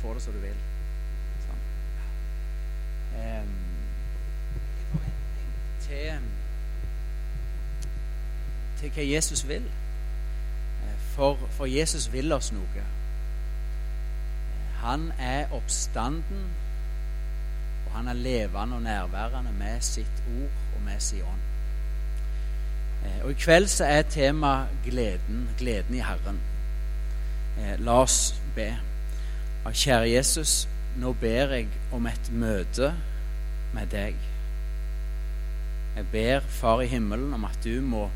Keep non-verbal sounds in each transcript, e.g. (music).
få det som du vil. Sånn. Um, til, til hva Jesus vil. For, for Jesus vil oss noe. Han er oppstanden, og han er levende og nærværende med sitt ord og med sin ånd. Og I kveld så er tema gleden, gleden i Herren. La oss be. Kjære Jesus, nå ber jeg om et møte med deg. Jeg ber Far i himmelen om at du må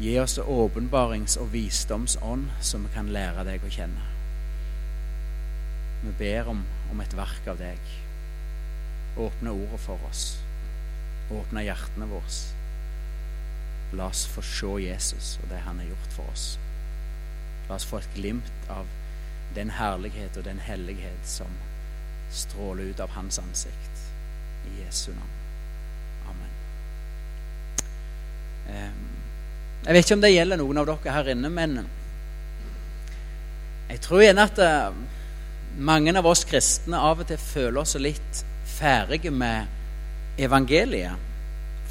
gi oss åpenbarings- og visdomsånd, så vi kan lære deg å kjenne. Vi ber om, om et verk av deg. Åpne ordet for oss. Åpne hjertene våre. La oss få se Jesus og det han har gjort for oss. La oss få et glimt av den herlighet og den hellighet som stråler ut av hans ansikt. I Jesu navn. Amen. Jeg vet ikke om det gjelder noen av dere her inne, men jeg tror gjerne at eh, mange av oss kristne av og til føler oss litt ferdige med evangeliet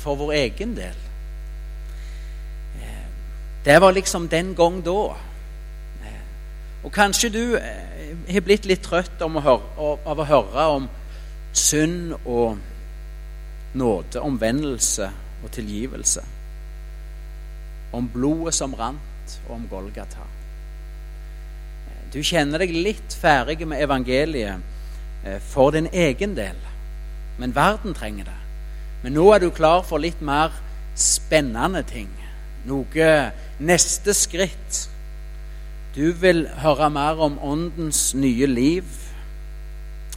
for vår egen del. Det var liksom den gang da. Og kanskje du har blitt litt trøtt av å høre om synd og nåde, omvendelse og tilgivelse om blodet som rant, og om Golgata. Du kjenner deg litt ferdig med evangeliet eh, for din egen del, men verden trenger det. Men nå er du klar for litt mer spennende ting. Noe neste skritt. Du vil høre mer om Åndens nye liv,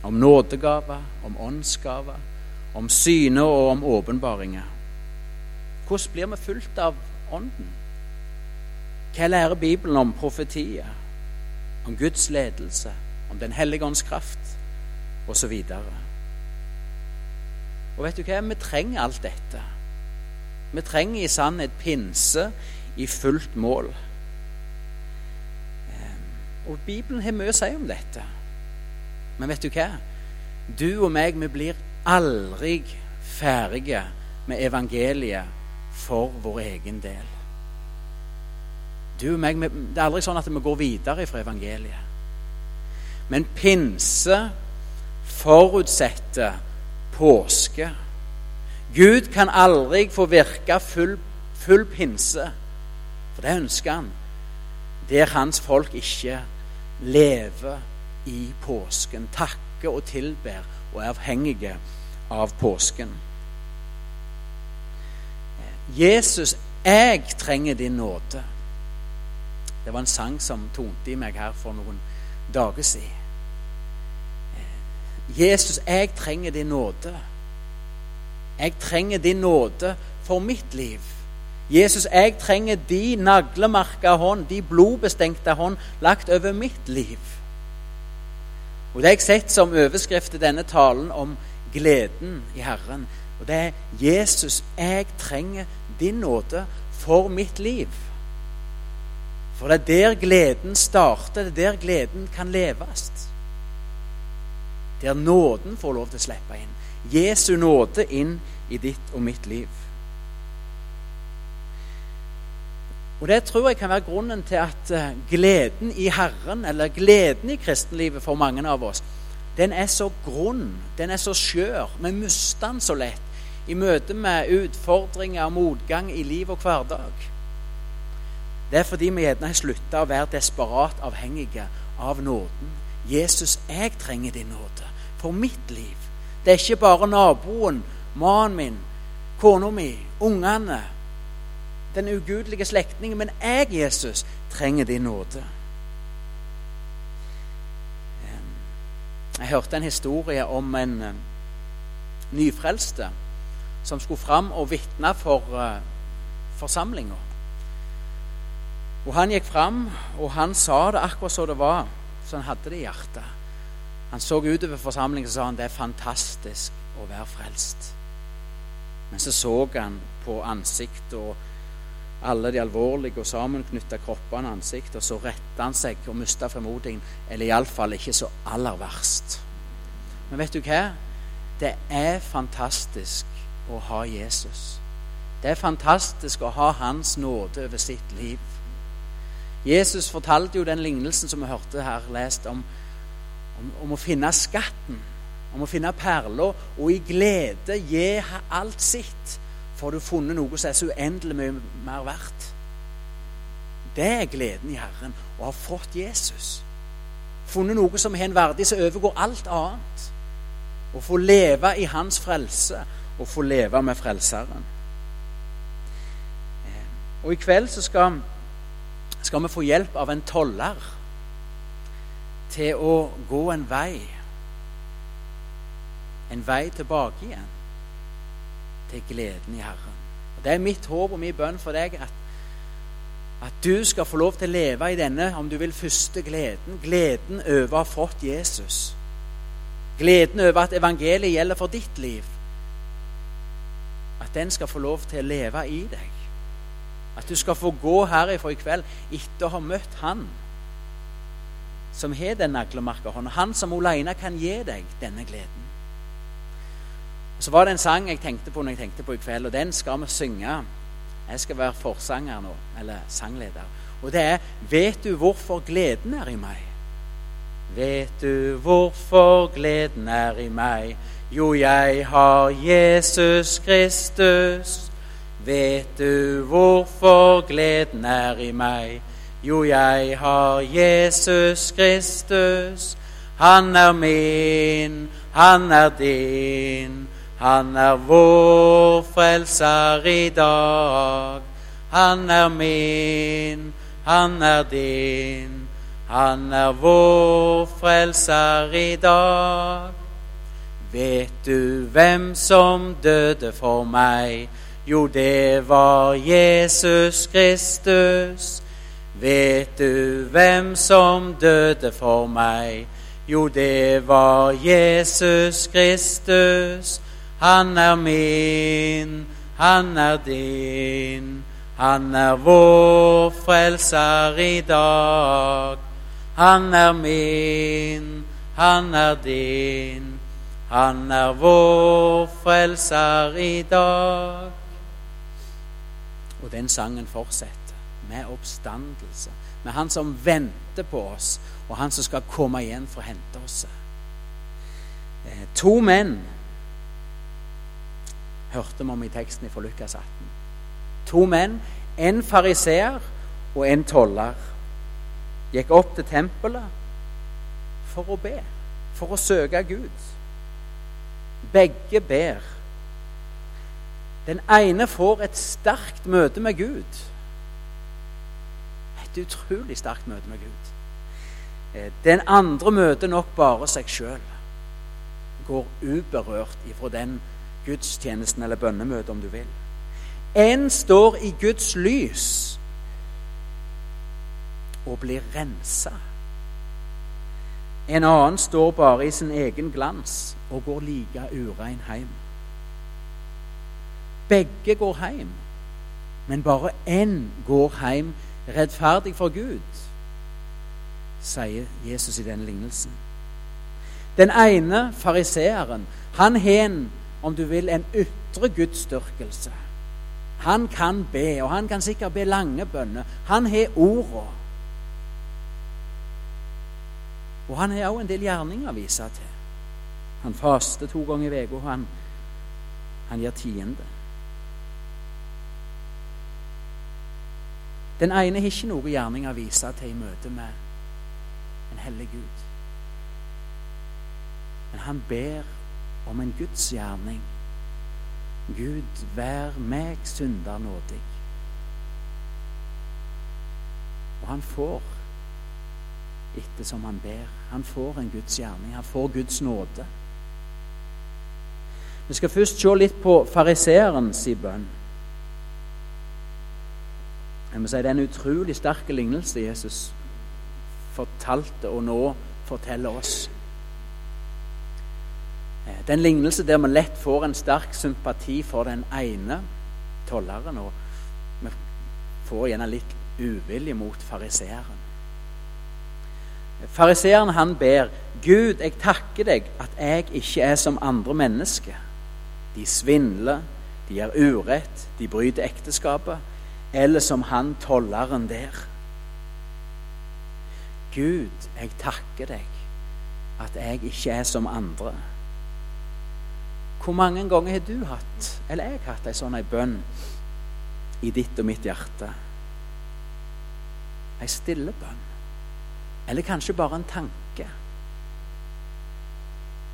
om nådegaver, om åndsgaver, om syne og om åpenbaringer. Hvordan blir vi fulgt av Ånden? Hva lærer Bibelen om profetiet, om Guds ledelse, om Den hellige ånds kraft osv.? Og, vet du hva? Vi trenger alt dette. Vi trenger i sannhet pinse i fullt mål. Og Bibelen har mye å si om dette. Men vet du hva? Du og meg, vi blir aldri ferdige med evangeliet for vår egen del. Du og meg, Det er aldri sånn at vi går videre fra evangeliet. Men pinse forutsetter påske. Gud kan aldri få virke full, full pinse, for det ønsker han, der hans folk ikke lever i påsken, takker og tilber og er avhengige av påsken. Jesus, jeg trenger din nåde. Det var en sang som tonte i meg her for noen dager siden. Jesus, jeg trenger din nåde. Jeg trenger din nåde for mitt liv. Jesus, jeg trenger de naglemerka hånd, de blodbestengte hånd, lagt over mitt liv. Og Det har jeg sett som overskrift til denne talen om gleden i Herren. Og det er Jesus, jeg trenger din nåde for mitt liv. For det er der gleden starter, det er der gleden kan leves. Der nåden får lov til å slippe inn. Jesu nåde inn i ditt og mitt liv. Og Det tror jeg kan være grunnen til at eh, gleden i Herren, eller gleden i kristenlivet for mange av oss, den er så grunn, den er så skjør. Vi mister den så lett i møte med utfordringer og motgang i liv og hverdag. Det er fordi vi gjerne har slutta å være desperat avhengige av nåden. Jesus, jeg trenger din nåde for mitt liv. Det er ikke bare naboen, mannen min, kona mi, ungene, den ugudelige slektningen, men jeg, Jesus, trenger din nåde. Jeg hørte en historie om en eh, nyfrelste som skulle fram og vitne for uh, forsamlinga. Og Han gikk fram, og han sa det akkurat som det var, så han hadde det i hjertet. Han så utover forsamlingen og sa han, det er fantastisk å være frelst. Men så så han på ansiktet og alle de alvorlige og sammenknytta kroppene og ansiktet, og så retta han seg og mista formodningen. Eller iallfall ikke så aller verst. Men vet du hva? Det er fantastisk å ha Jesus. Det er fantastisk å ha Hans nåde over sitt liv. Jesus fortalte jo den lignelsen som vi hørte her lest, om, om, om å finne skatten, om å finne perler, og i glede gi alt sitt, for du funnet noe som er så uendelig mye mer verdt. Det er gleden i Herren å ha fått Jesus. Funnet noe som har en verdi som overgår alt annet. Å få leve i Hans frelse og få leve med Frelseren. Og i kveld så skal, skal vi få hjelp av en toller til å gå en vei. En vei tilbake igjen til gleden i Herren. Og Det er mitt håp og min bønn for deg at, at du skal få lov til å leve i denne, om du vil, første gleden. Gleden over å ha fått Jesus. Gleden over at evangeliet gjelder for ditt liv. At den skal få lov til å leve i deg. At du skal få gå herifra i kveld etter å ha møtt Han som har den naglemarka hånda. Han som alene kan gi deg denne gleden. Så var det en sang jeg tenkte på når jeg tenkte på i kveld, og den skal vi synge. Jeg skal være forsanger nå, eller sangleder. Og det er 'Vet du hvorfor gleden er i meg'? Vet du hvorfor gleden er i meg? Jo, jeg har Jesus Kristus. Vet du hvorfor gleden er i meg? Jo, jeg har Jesus Kristus. Han er min, han er din. Han er vår frelser i dag. Han er min, han er din. Han er vår frelser i dag. Vet du hvem som døde for meg? Jo, det var Jesus Kristus. Vet du hvem som døde for meg? Jo, det var Jesus Kristus. Han er min, han er din. Han er vår frelser i dag. Han er min, han er din. Han er vår frelser i dag. Og den sangen fortsetter med oppstandelse. Med Han som venter på oss, og Han som skal komme igjen for å hente oss. Eh, to menn hørte vi om i teksten fra Lukas 18. To menn, en fariseer og en toller, gikk opp til tempelet for å be, for å søke Gud. Begge ber. Den ene får et sterkt møte med Gud. Et utrolig sterkt møte med Gud. Eh, den andre møter nok bare seg sjøl. Går uberørt ifra den gudstjenesten eller bønnemøtet, om du vil. En står i Guds lys og blir rensa. En annen står bare i sin egen glans og går like urein hjem. Begge går hjem, men bare én går hjem rettferdig for Gud, sier Jesus i den lignelsen. Den ene fariseeren, han har en, om du vil, en ytre gudsdyrkelse. Han kan be, og han kan sikkert be lange bønner. Han har orda. Og han har òg en del gjerninger å vise til. Han faster to ganger i uka, og han, han gir tiende. Den ene har ikke noe gjerning å vise til i møte med en hellig Gud. Men han ber om en Guds gjerning. Gud, vær meg synder nådig. Og han får ettersom han ber. Han får en Guds gjerning. Han får Guds nåde. Vi skal først se litt på fariseerens bønn. Jeg må si Det er en utrolig sterk lignelse Jesus fortalte og nå forteller oss. Det er en lignelse der vi lett får en sterk sympati for den ene tolleren. og Vi får gjerne litt uvilje mot fariseeren. Fariseeren han ber Gud, jeg takker deg at jeg ikke er som andre mennesker. De svindler, de gjør urett, de bryter ekteskapet. Eller som han tolleren der. Gud, jeg takker deg at jeg ikke er som andre. Hvor mange ganger har du hatt, eller jeg hatt, ei sånn bønn i ditt og mitt hjerte? Ei stille bønn. Eller kanskje bare en tanke.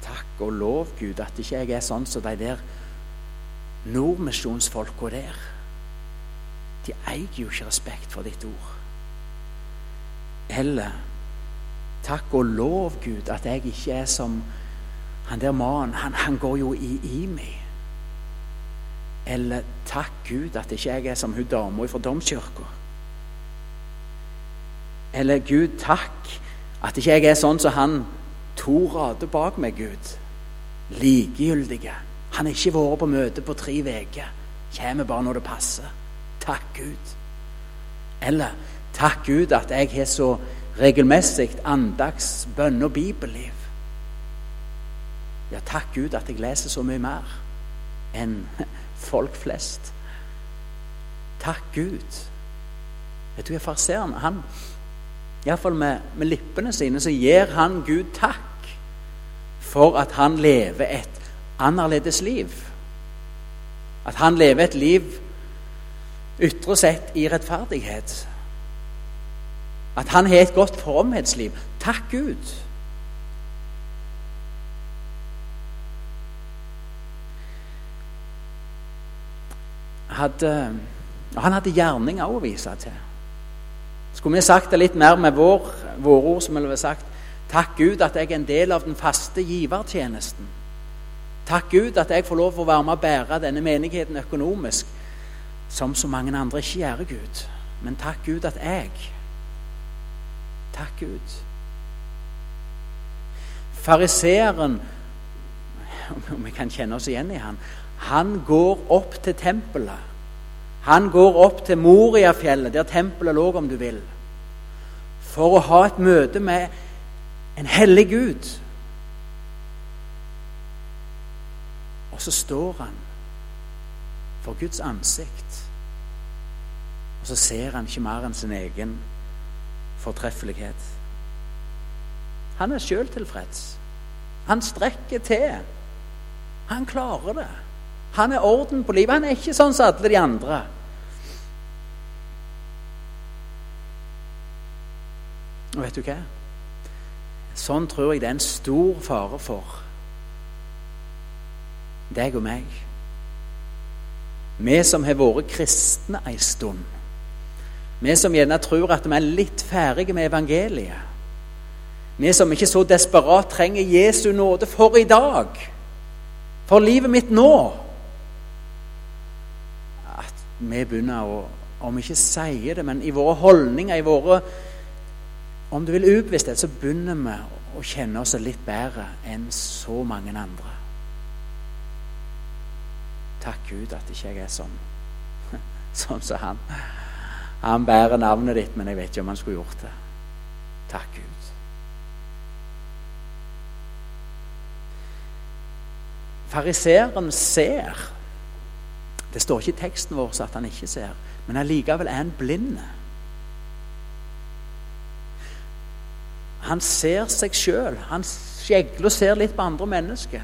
Takk og lov, Gud, at ikke jeg er sånn som de der nordmisjonsfolka der. De eier jo ikke respekt for ditt ord. Eller takk og lov, Gud, at jeg ikke er som han der mannen. Han, han, går jo i, imi. Eller takk Gud at ikke jeg er som hun dama fra domkirka. Eller Gud, takk at ikke jeg er sånn som han to rader bak meg, Gud. Likegyldige. Han har ikke vært på møte på tre uker. Kommer bare når det passer. Takk, Gud. Eller takk, Gud, at jeg har så regelmessig andags-, bønne- og bibelliv. Ja, takk Gud at jeg leser så mye mer enn folk flest. Takk Gud. Vet du, Farseeren han Iallfall med, med lippene sine så gir han Gud takk for at han lever et annerledes liv. At han lever et liv ytre sett i rettferdighet. At han har et godt fromhetsliv. Takk Gud. Hadde, han hadde gjerninger å vise til. Skulle vi sagt det litt mer med vår, våre ord, som ville sagt Takk Gud at jeg er en del av den faste givertjenesten. Takk Gud at jeg får lov å være med og bære denne menigheten økonomisk, som så mange andre ikke gjør, Gud. Men takk Gud at jeg Takk Gud. Fariseeren, om vi kan kjenne oss igjen i han, han går opp til tempelet han går opp til Moriafjellet, der tempelet lå, om du vil, for å ha et møte med en hellig Gud. Og så står han for Guds ansikt, og så ser han ikke mer enn sin egen fortreffelighet. Han er sjøl tilfreds. Han strekker til. Han klarer det. Han er orden på livet. Han er ikke sånn som alle de andre. Og vet du hva? Sånn tror jeg det er en stor fare for deg og meg. Vi som har vært kristne ei stund. Vi som gjerne tror at vi er litt ferdige med evangeliet. Vi som ikke så desperat trenger Jesu nåde for i dag, for livet mitt nå vi begynner å Om vi ikke sier det, men i våre holdninger, i våre Om du vil ubevissthet, så begynner vi å kjenne oss litt bedre enn så mange andre. Takk Gud at ikke jeg er sånn (laughs) sånn som han. Han bærer navnet ditt, men jeg vet ikke om han skulle gjort det. Takk Gud. Fariseeren ser det står ikke i teksten vår at han ikke ser, men allikevel er han blind. Han ser seg sjøl. Han skjegler og ser litt på andre mennesker.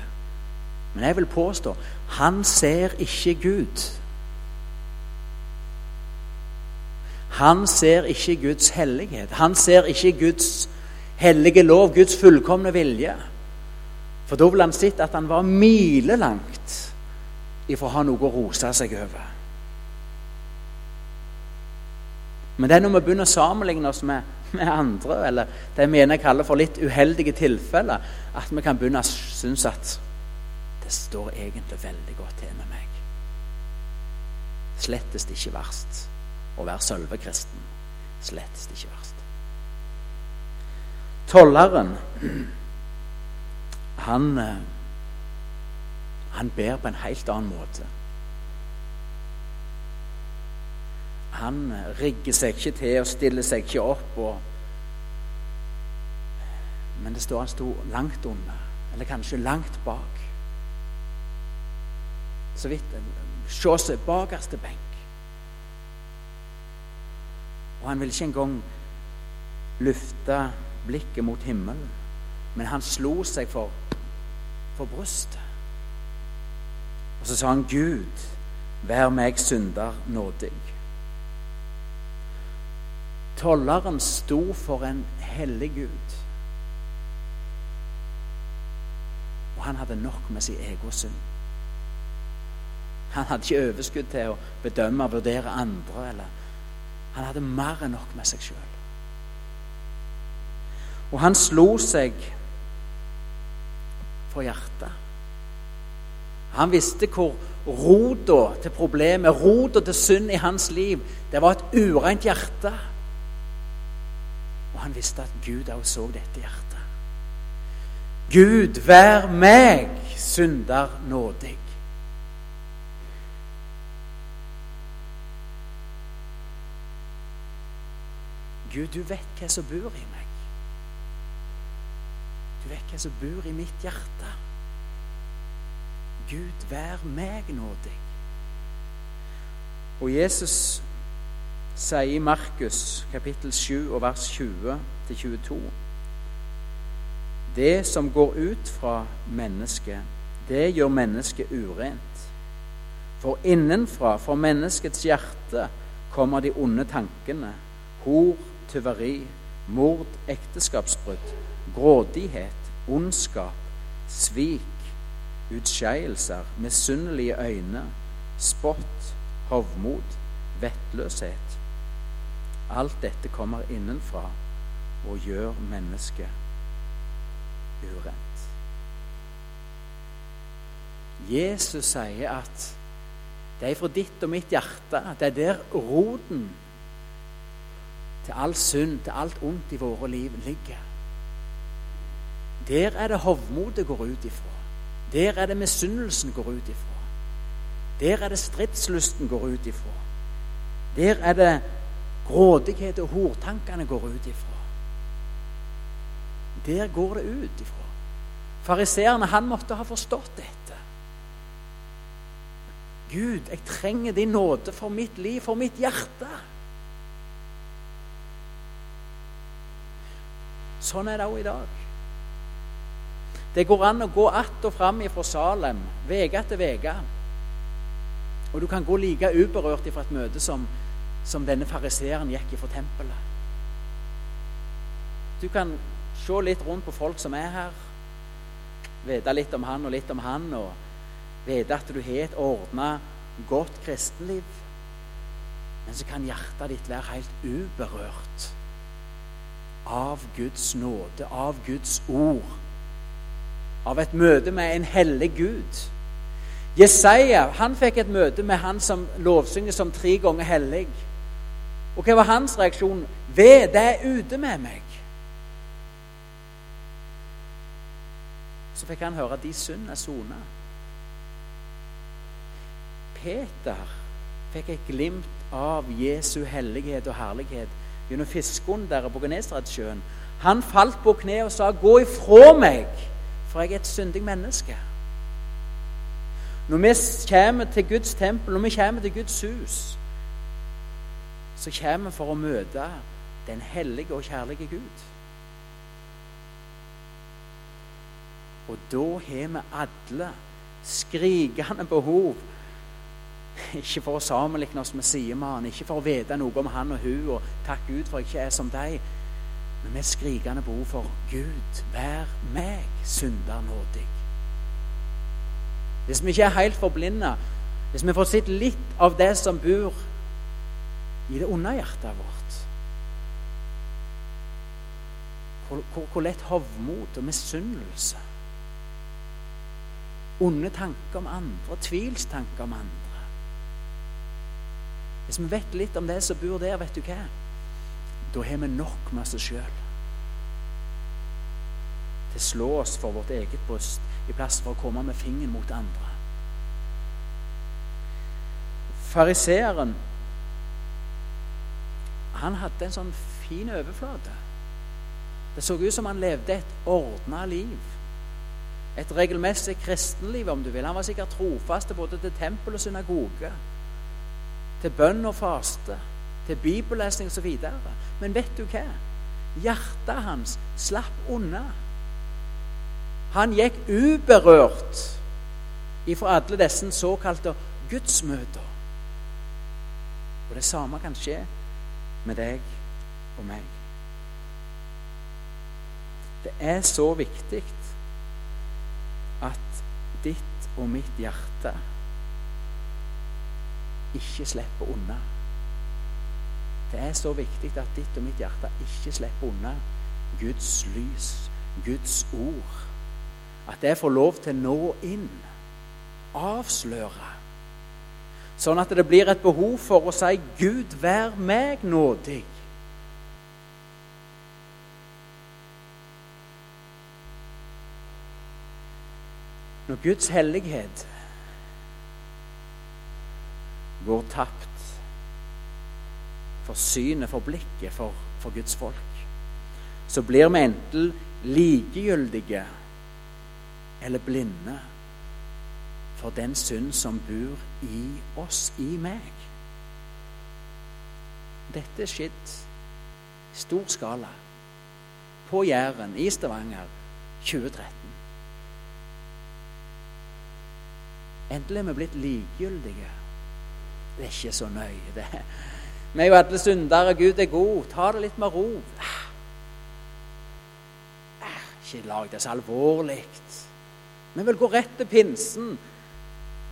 Men jeg vil påstå han ser ikke Gud. Han ser ikke Guds hellighet. Han ser ikke Guds hellige lov, Guds fullkomne vilje. For da ville han sett at han var milelangt ifra å ha noe å rose seg over. Men det er når vi begynner å sammenligne oss med, med andre, eller det vi gjerne kaller for litt uheldige tilfeller, at vi kan begynne å synes at det står egentlig veldig godt til med meg. Slettest ikke verst å være sølvekristen. Slettest ikke verst. Tolleren, han eh, han ber på en helt annen måte. han rigger seg ikke til og stiller seg ikke opp. Og, men det står han sto langt unna, eller kanskje langt bak. Så vidt Se seg bakerste benk. Og han ville ikke engang løfte blikket mot himmelen, men han slo seg for, for brystet. Og så sa han, Gud, vær meg synder nådig. Tolleren sto for en hellig Gud. Og han hadde nok med sin egen synd. Han hadde ikke overskudd til å bedømme og vurdere andre. eller Han hadde mer enn nok med seg sjøl. Og han slo seg for hjertet. Han visste hvor rota til problemet, rota til synd i hans liv, det var et ureint hjerte. Og han visste at Gud òg så dette hjertet. Gud, vær meg synder nådig. Gud, du vet hva som bor i meg. Du vet hva som bor i mitt hjerte. Gud, vær meg nådig. Og Jesus sier i Markus kapittel 7 og vers 20-22 Det som går ut fra mennesket, det gjør mennesket urent. For innenfra, fra menneskets hjerte, kommer de onde tankene. Hor, tyveri, mord, ekteskapsbrudd, grådighet, ondskap, svik, utskeielser, misunnelige øyne, spott, hovmod, vettløshet. Alt dette kommer innenfra og gjør mennesket urent. Jesus sier at det er fra ditt og mitt hjerte det er der roten til all synd, til alt ondt i våre liv ligger. Der er det hovmodet går ut ifra. Der er det misunnelsen går ut ifra. Der er det stridslysten går ut ifra. Der er det grådighet og hortankene går ut ifra. Der går det ut ifra. Fariseerne, han måtte ha forstått dette. Gud, jeg trenger din nåde for mitt liv, for mitt hjerte. Sånn er det òg i dag. Det går an å gå att og fram fra Salem uke etter uke. Og du kan gå like uberørt fra et møte som, som denne fariseeren gikk fra tempelet. Du kan se litt rundt på folk som er her, vite litt om han og litt om han, og vite at du har et ordna, godt kristenliv. Men så kan hjertet ditt være helt uberørt av Guds nåde, av Guds ord, av et møte med en hellig Gud. Jesaja han fikk et møte med han som lovsynger som tre ganger hellig. Og hva var hans reaksjon? Ved, det er ute med meg. Så fikk han høre at de synd er sona. Peter fikk et glimt av Jesu hellighet og herlighet gjennom fiskeunderet der på Genesaretsjøen. Han falt på kne og sa, 'Gå ifra meg, for jeg er et syndig menneske'. Når vi kommer til Guds tempel, når vi kommer til Guds hus, så kommer vi for å møte den hellige og kjærlige Gud. Og da har vi alle skrikende behov ikke for å sammenligne oss med sidemannen, ikke for å vite noe om han og hun, og takke Gud for jeg ikke er som deg. Men med skrikende behov for Gud, vær meg synder nådig. Hvis vi ikke er helt forblinda, hvis vi får sett litt av det som bor i det onde hjertet vårt hvor, hvor, lett hovmot og misunnelse Onde tanker om andre, tvilstanker om andre hvis vi vet litt om det som bor der, vet du hva? Da har vi nok med oss sjøl til å slå oss for vårt eget bryst i plass for å komme med fingeren mot andre. Fariseeren han hadde en sånn fin overflate. Det så ut som han levde et ordna liv. Et regelmessig kristenliv, om du vil. Han var sikkert trofast både til tempel og synagoge. Til bønn og faste. Til bibellesning osv. Men vet du hva? Hjertet hans slapp unna. Han gikk uberørt ifra alle disse såkalte gudsmøter. Og det samme kan skje med deg og meg. Det er så viktig at ditt og mitt hjerte ikke slipper unna. Det er så viktig at ditt og mitt hjerte ikke slipper unna Guds lys, Guds ord. At det får lov til å nå inn, avsløre. Sånn at det blir et behov for å si 'Gud, vær meg nådig'. Når Guds hellighet går tapt for synet, for blikket, for, for Guds folk, så blir vi enten likegyldige eller blinde for den synd som bor i oss, i meg. Dette er skjedd i stor skala på Jæren, i Stavanger, 2013. Endelig er vi blitt likegyldige. Det er ikke så nøye, det. Vi er jo alle syndere. Gud er god. Ta det litt med ro. Ikke lag det så alvorlig. Vi vil gå rett til pinsen.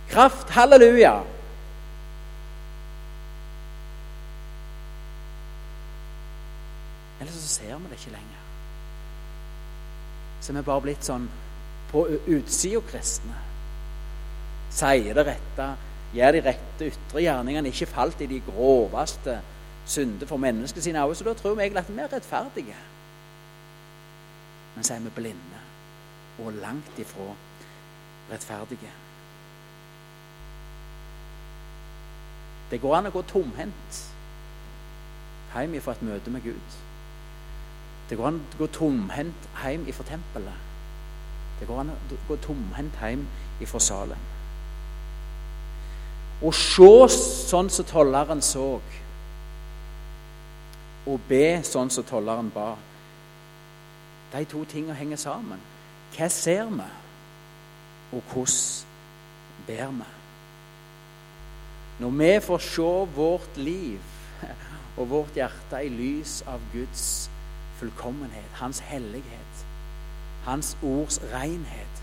Kraft. Halleluja. Ellers så ser vi det ikke lenger. Så vi er bare blitt sånn på utsida kristne sier det rette, gjør de rette ytre gjerningene, ikke falt i de groveste synder for mennesket sine øyne. Så da tror vi egentlig at vi er rettferdige. Men så er vi blinde og langt ifra rettferdige. Det går an å gå tomhendt hjem ifra et møte med Gud. Det går an å gå tomhendt hjem ifra tempelet. Det går an å gå tomhendt hjem ifra salen. Å se sånn som tolleren så, og be sånn som tolleren ba. De to tingene henger sammen. Hva ser vi, og hvordan ber vi? Når vi får se vårt liv (laughs) og vårt hjerte i lys av Guds fullkommenhet, Hans hellighet, Hans ords renhet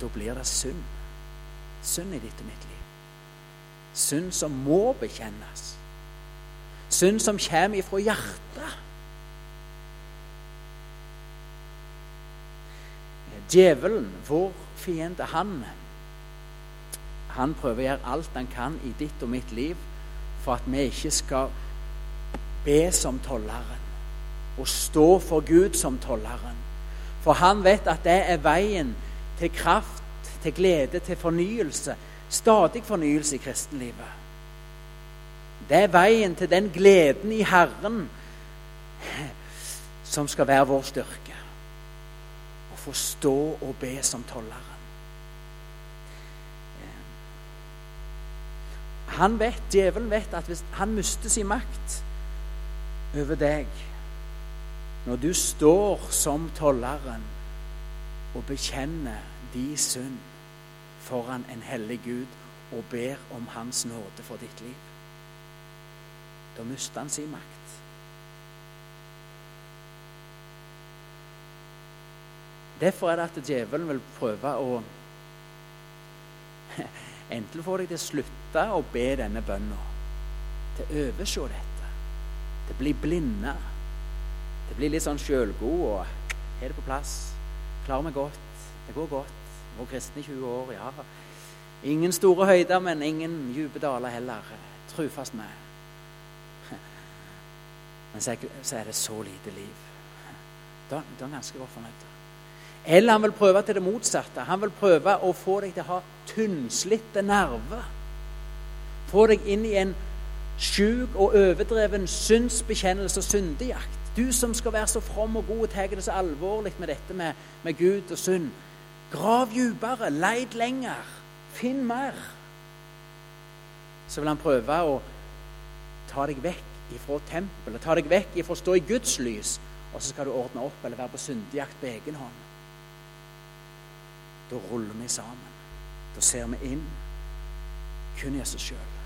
da blir det synd. Synd i ditt og mitt liv. Synd som må bekjennes. Synd som kommer ifra hjertet. Djevelen, vår fiende, han han prøver å gjøre alt han kan i ditt og mitt liv for at vi ikke skal be som tolleren og stå for Gud som tolleren. For han vet at det er veien til kraft, til glede, til fornyelse. Stadig fornyelse i kristenlivet. Det er veien til den gleden i Herren som skal være vår styrke. Å få stå og be som tolleren. Han vet, Djevelen vet at hvis han mister sin makt over deg Når du står som tolleren og bekjenner de synd foran en hellig Gud og ber om Hans nåde for ditt liv. Da mister han sin makt. Derfor er det at djevelen vil prøve å enten få deg til å slutte å be denne bønna, til å overse dette, til å bli blinde. Det blir litt sånn sjølgod og er det på plass. Klarer meg godt. Det går godt. Vår kristne i 20 år, ja. Ingen store høyder, men ingen dype daler heller. Trufast med. Men så er det så lite liv. Da, da er han ganske godt fornøyd. Eller han vil prøve til det motsatte. Han vil prøve å få deg til å ha tynnslitte nerver. Få deg inn i en sjuk og overdreven synsbekjennelse og syndejakt. Du som skal være så from og god tar det så alvorlig med dette med, med Gud og synd. Grav dypere, leit lenger, finn mer. Så vil han prøve å ta deg vekk ifra tempelet, ta deg vekk ifra å stå i Guds lys, og så skal du ordne opp eller være på syndejakt på egen hånd. Da ruller vi sammen. Da ser vi inn kun i oss sjøl.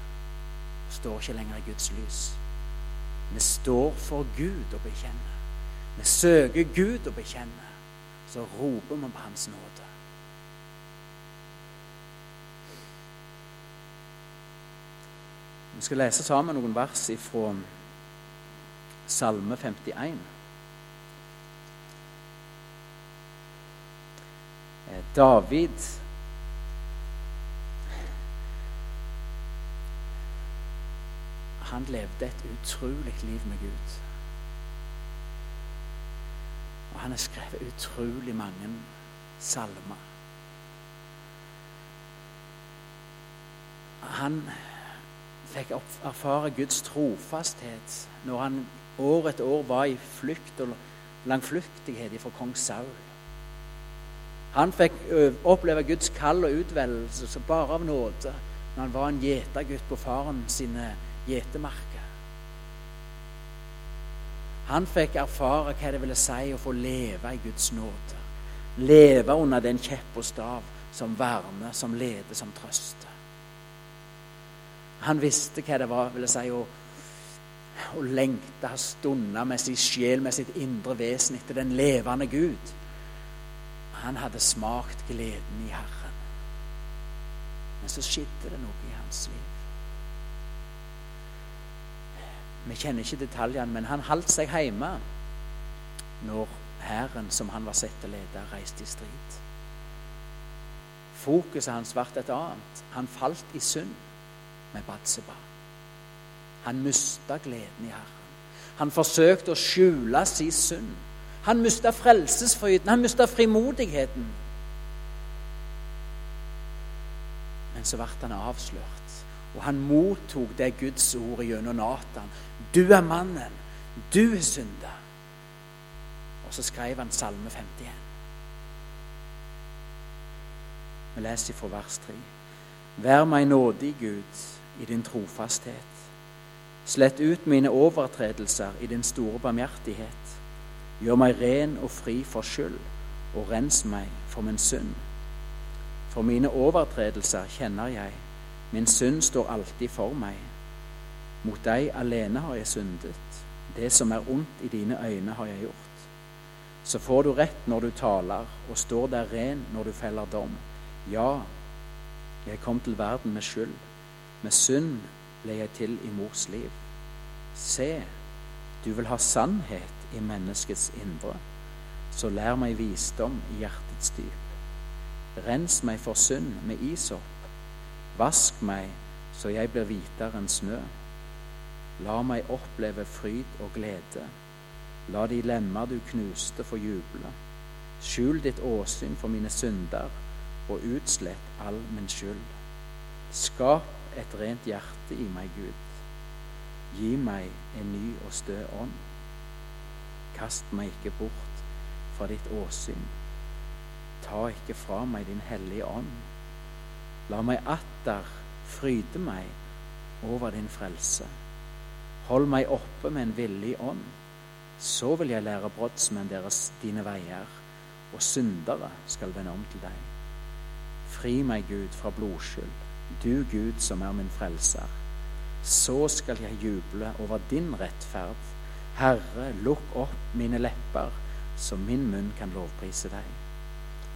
Står ikke lenger i Guds lys. Vi står for Gud å bekjenne. Vi søker Gud å bekjenne. Så roper vi på Hans nåde. Vi skal lese sammen noen vers fra Salme 51. Eh, David Han levde et utrolig liv med Gud. Og han har skrevet utrolig mange salmer. Han fikk erfare Guds trofasthet når han år etter år var i flukt og langflyktighet fra kong Saul. Han fikk oppleve Guds kall og utvelgelse bare av nåde når han var en gjetergutt på faren sine gjetemarker. Han fikk erfare hva det ville si å få leve i Guds nåde. Leve under den kjepp og stav som verner, som leder, som trøster. Han visste hva det var, ville si, å, å lengte, ha stunder med sin sjel, med sitt indre vesen etter den levende Gud. Han hadde smakt gleden i Herren. Men så skjedde det noe i hans liv. Vi kjenner ikke detaljene, men han holdt seg hjemme når hæren som han var satt til å lede, reiste i strid. Fokuset hans ble et annet. Han falt i synd med Batseba. Han mista gleden i Herren. Han forsøkte å skjule sin synd. Han mista frelsesfryden, han mista frimodigheten. Men så ble han avslørt, og han mottok det Guds ordet gjennom Natan. Du er mannen, du er synda. Og så skrev han Salme 51. Vi leser fra vers 3. Vær meg nådig, Gud, i din trofasthet. Slett ut mine overtredelser i din store barmhjertighet. Gjør meg ren og fri for skyld, og rens meg for min synd. For mine overtredelser kjenner jeg, min synd står alltid for meg. Mot deg alene har jeg syndet, det som er ondt i dine øyne har jeg gjort. Så får du rett når du taler, og står der ren når du feller dom. Ja, jeg kom til verden med skyld med synd ble jeg til i mors liv. Se, du vil ha sannhet i menneskets indre, så lær meg visdom i hjertets dyp. Rens meg for synd med isopp. Vask meg så jeg blir hvitere enn snø. La meg oppleve fryd og glede. La de lemmer du knuste, få juble. Skjul ditt åsyn for mine synder, og utslett all min skyld. Skap et rent hjerte i meg, Gud. Gi meg en ny og stø ånd. Kast meg ikke bort fra ditt åsyn. Ta ikke fra meg din hellige ånd. La meg atter fryde meg over din frelse. Hold meg oppe med en villig ånd. Så vil jeg lære brottsmenn deres dine veier, og syndere skal vende om til deg. Fri meg, Gud, fra blodskyld du Gud som er min frelser. Så skal jeg juble over din rettferd. Herre, lukk opp mine lepper, så min munn kan lovprise deg.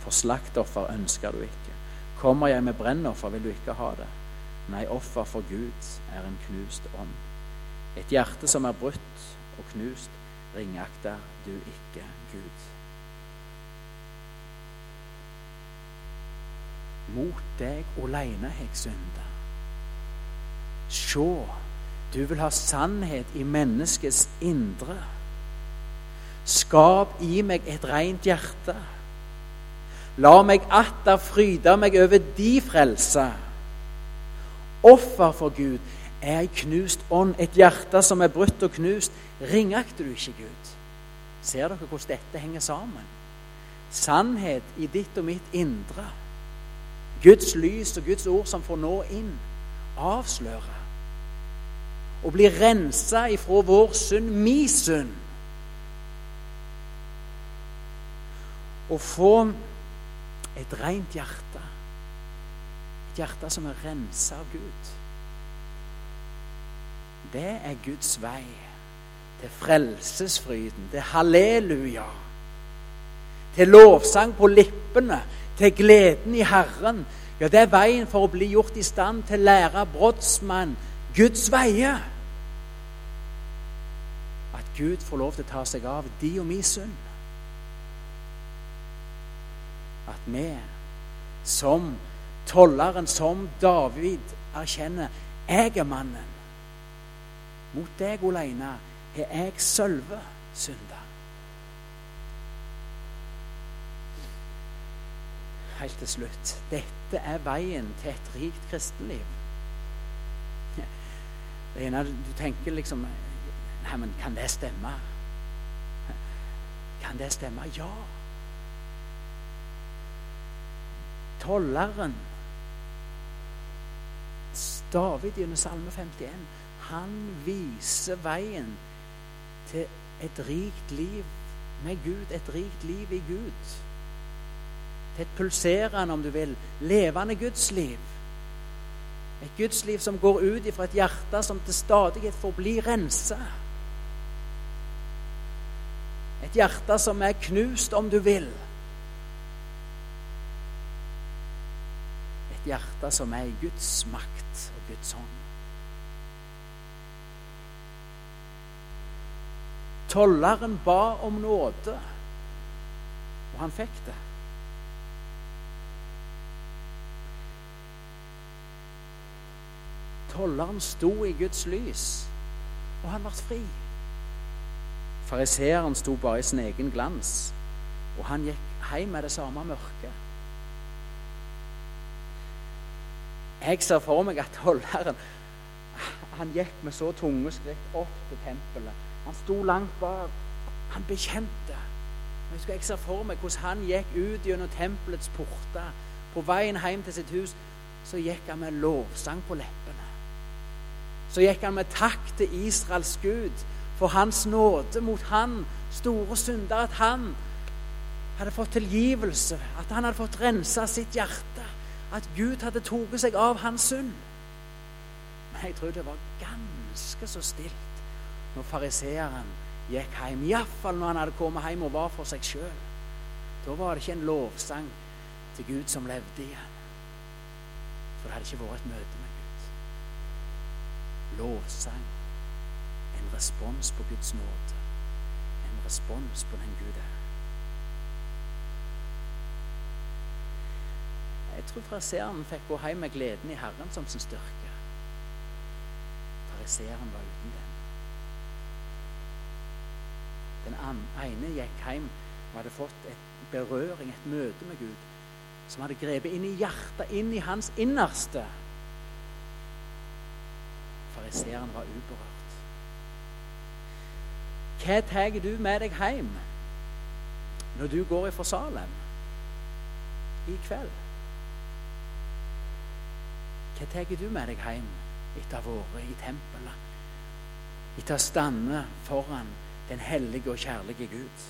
For slaktoffer ønsker du ikke. Kommer jeg med brennoffer, vil du ikke ha det. Nei, offer for Gud er en knust ånd. Et hjerte som er brutt og knust, ringakter du ikke Gud. Mot deg aleine har jeg synda. Sjå, du vil ha sannhet i menneskets indre. Skap i meg et rent hjerte. La meg atter fryde meg over de frelse. Offer for Gud er ei knust ånd, et hjerte som er brutt og knust, ringakter du ikke Gud. Ser dere hvordan dette henger sammen? Sannhet i ditt og mitt indre. Guds lys og Guds ord som får nå inn, avsløre. Og bli rensa ifra vår synd, mi synd. Å få et rent hjerte. Et hjerte som er rensa av Gud. Det er Guds vei til frelsesfryden, til halleluja. Til lovsang på lippene, til gleden i Herren. Ja, det er veien for å bli gjort i stand til å lære brotsmann Guds veier. At Gud får lov til å ta seg av de og mi synd. At vi som tolleren, som David, erkjenner jeg er mannen. Mot deg alene har jeg sølve synda. Helt til slutt dette er veien til et rikt kristenliv. Det ene du tenker liksom Nei, men kan det stemme? Kan det stemme? Ja. Tolleren David gjennom Salme 51 han viser veien til et rikt liv med Gud, et rikt liv i Gud. Et pulserende, om du vil, levende gudsliv. Et gudsliv som går ut ifra et hjerte som til stadighet får bli rensa. Et hjerte som er knust, om du vil. Et hjerte som er i Guds makt og Guds hånd. Tolleren ba om nåde, og han fikk det. Tolleren sto i Guds lys, og han ble fri. Fariseeren sto bare i sin egen glans, og han gikk hjem med det samme mørket. Jeg ser for meg at tolleren han gikk med så tunge skritt opp til tempelet han sto langt bak. Han bekjente. Jeg, ser for meg hvordan han gikk ut gjennom tempelets porter. På veien hjem til sitt hus så gikk han med lovsang på leppene. Så gikk han med takk til Israels Gud for hans nåde mot han, store synder, at han hadde fått tilgivelse, at han hadde fått rensa sitt hjerte, at Gud hadde tatt seg av hans synd. Men jeg tror det var ganske så stilt når fariseeren gikk hjem. Iallfall når han hadde kommet hjem og var for seg sjøl. Da var det ikke en lovsang til Gud som levde igjen. For det hadde ikke vært et møte. Lovsang. En respons på Guds nåde. En respons på den Gud er. Jeg tror fariseeren fikk gå hjem med gleden i Herren som sin styrke. Fariseeren var uten den. Den ene gikk hjem og hadde fått et berøring, et møte med Gud, som hadde grepet inn i hjertet, inn i hans innerste. Fariseeren var uberørt. Hva tar du med deg hjem når du går ifra Salem i kveld? Hva tar du med deg hjem etter å ha vært i tempelet, etter å stande foran den hellige og kjærlige Gud.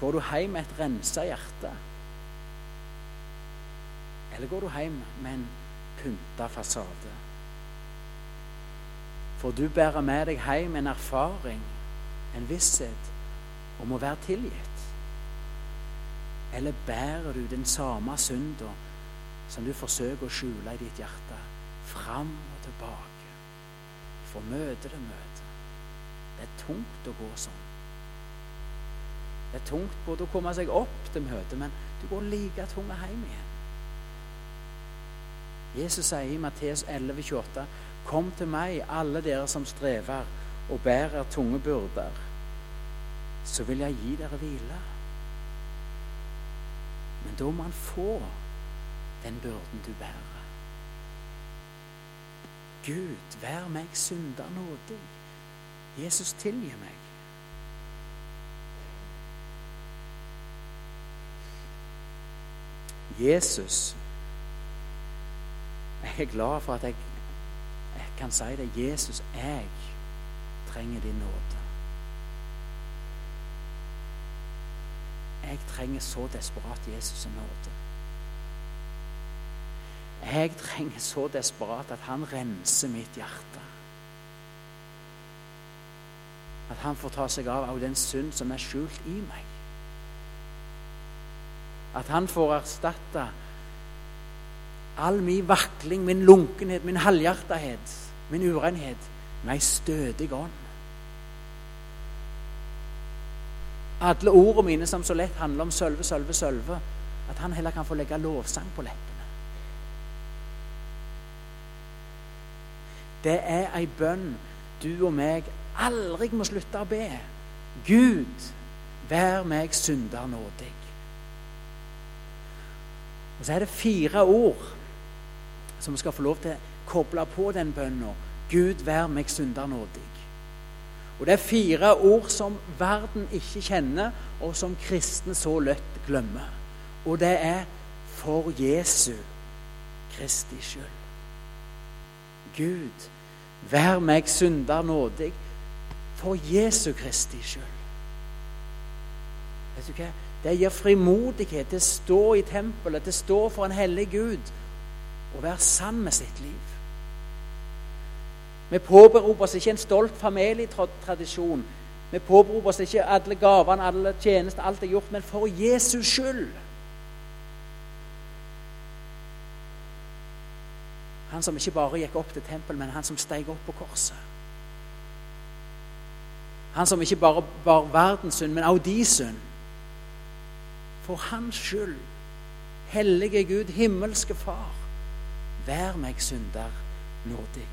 Går du hjem med et rensa hjerte? Eller går du hjem med en pynta fasade? For du bærer med deg hjem en erfaring, en visshet om å være tilgitt. Eller bærer du den samme synda som du forsøker å skjule i ditt hjerte, fram og tilbake? fra møte til møte. Det er tungt å gå sånn. Det er tungt både å komme seg opp til møtet, men du går like tung hjem igjen. Jesus sier i Matteus 11, 28, Kom til meg, alle dere som strever og bærer tunge byrder, så vil jeg gi dere hvile. Men da må han få den byrden du bærer. Gud, vær meg synder nådig. Jesus, tilgi meg. Jesus Jeg er glad for at jeg, jeg kan si det. Jesus, jeg trenger din nåde. Jeg trenger så desperat Jesus' nåde. Jeg trenger så desperat at han renser mitt hjerte. At han får ta seg av, av den synd som er skjult i meg. At han får erstatte all min vakling, min lunkenhet, min halvhjertethet, min urenhet med ei stødig ånd. Alle ordene mine som så lett handler om sølve, sølve, sølve, at han heller kan få legge lovsang på leppene. Det er ei bønn du og meg aldri må slutte å be. Gud, vær meg synder nådig. Og så er det fire ord som skal få lov til å koble på den bønna. Gud, vær meg synder nådig. Og det er fire ord som verden ikke kjenner, og som kristne så lett glemmer. Og det er for Jesu Kristi skyld. Gud, Vær meg synder nådig for Jesu Kristi skyld. Vet du hva? Det gir frimodighet til å stå i tempelet, til å stå for en hellig Gud og være sann med sitt liv. Vi påberoper oss ikke en stolt familietradisjon. Vi påberoper oss ikke alle gavene, alle tjenester, alt er gjort, men for Jesus skyld. Han som ikke bare gikk opp til tempelet, men han som steg opp på korset. Han som ikke bare bar verdens synd, men også de synd. For hans skyld, hellige Gud, himmelske Far, vær meg synder nådig.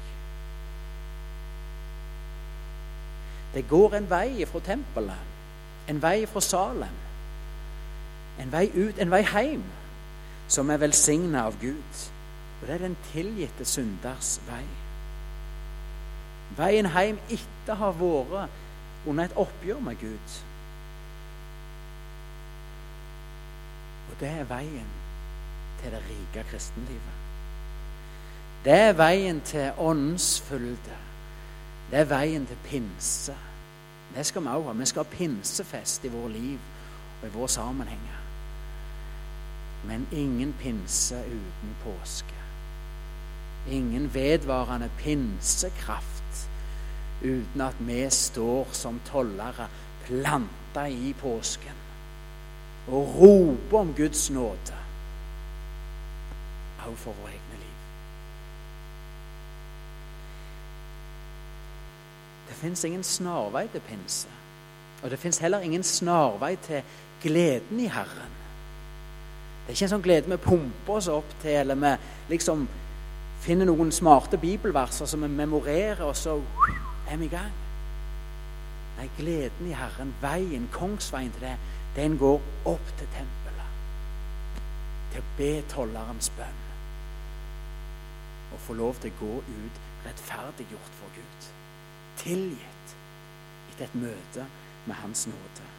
Det går en vei fra tempelet, en vei fra Salem, en vei ut, en vei hjem, som er velsigna av Gud. Og det er den tilgitte synders vei. Veien hjem etter har ha vært under et oppgjør med Gud. Og det er veien til det rike kristenlivet. Det er veien til åndsfylde. Det er veien til pinse. Det skal vi òg ha. Vi skal ha pinsefest i vår liv og i vår sammenhenger. Men ingen pinse uten påske. Ingen vedvarende pinsekraft uten at vi står som tollere planta i påsken og roper om Guds nåde òg for vår egne liv. Det fins ingen snarvei til pinse. Og det fins heller ingen snarvei til gleden i Herren. Det er ikke en sånn glede vi pumper oss opp til, eller vi liksom finner noen smarte bibelverser som vi memorerer, og så er vi i gang. Nei, gleden i Herren, veien, kongsveien til det, den går opp til tempelet. Til å be tollerens bønn. Og få lov til å gå ut rettferdiggjort for Gud. Tilgitt etter et møte med Hans nåde.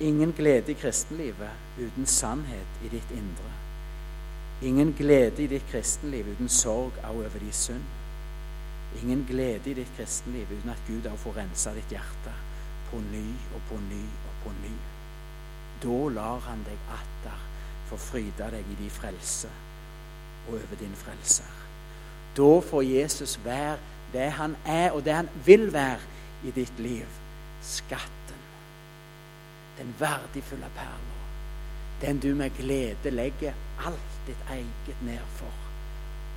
Ingen glede i kristenlivet uten sannhet i ditt indre. Ingen glede i ditt kristenliv uten sorg av over din synd. Ingen glede i ditt kristenliv uten at Gud har fått rensa ditt hjerte på ny og på ny og på ny. Da lar han deg atter få fryde deg i din frelse og over din frelser. Da får Jesus være det han er, og det han vil være i ditt liv. Skatten. Den verdifulle perla. Den du med glede legger alt ditt eget ned for.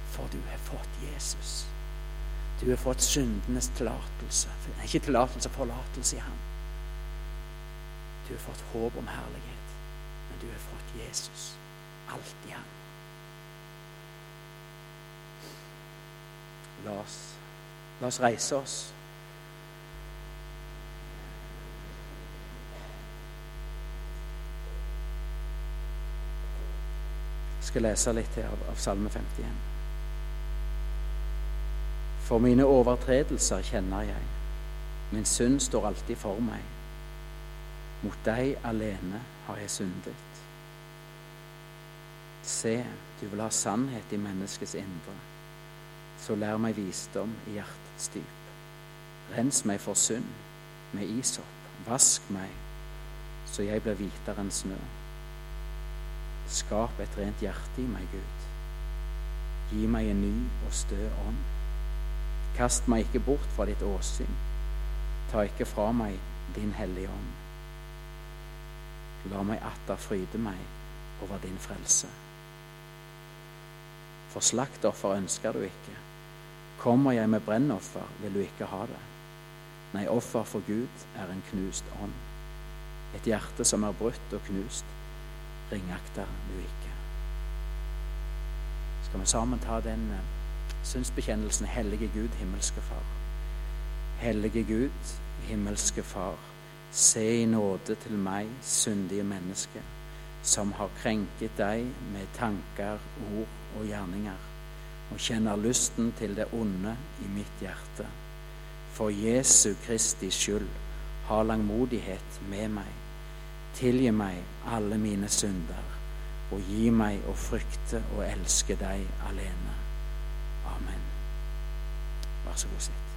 For du har fått Jesus. Du har fått syndenes tillatelse. Ikke tillatelse, forlatelse i ham. Du har fått håp om herlighet, men du har fått Jesus. Alt i ham. La oss, la oss reise oss. Jeg skal lese litt her av, av Salme 51. For mine overtredelser kjenner jeg. Min synd står alltid for meg. Mot deg alene har jeg syndet. Se, du vil ha sannhet i menneskets indre. Så lær meg visdom i hjertets dyp. Rens meg for synd med isopp. Vask meg, så jeg blir hvitere enn snø. Skap et rent hjerte i meg, Gud. Gi meg en ny og stø ånd. Kast meg ikke bort fra ditt åsyn. Ta ikke fra meg din hellige ånd. La meg atter fryde meg over din frelse. For slaktoffer ønsker du ikke. Kommer jeg med brennoffer, vil du ikke ha det. Nei, offer for Gud er en knust ånd. Et hjerte som er brutt og knust, ringakter du ikke. Skal vi sammen ta den eh, synsbekjennelsen Hellige Gud, himmelske Far. Hellige Gud, himmelske Far, se i nåde til meg, syndige menneske, som har krenket deg med tanker, ord og gjerninger, og kjenner lysten til det onde i mitt hjerte. For Jesu Kristi skyld, ha langmodighet med meg Tilgi meg alle mine synder, og gi meg å frykte og elske deg alene. Amen. Vær så god, sitt.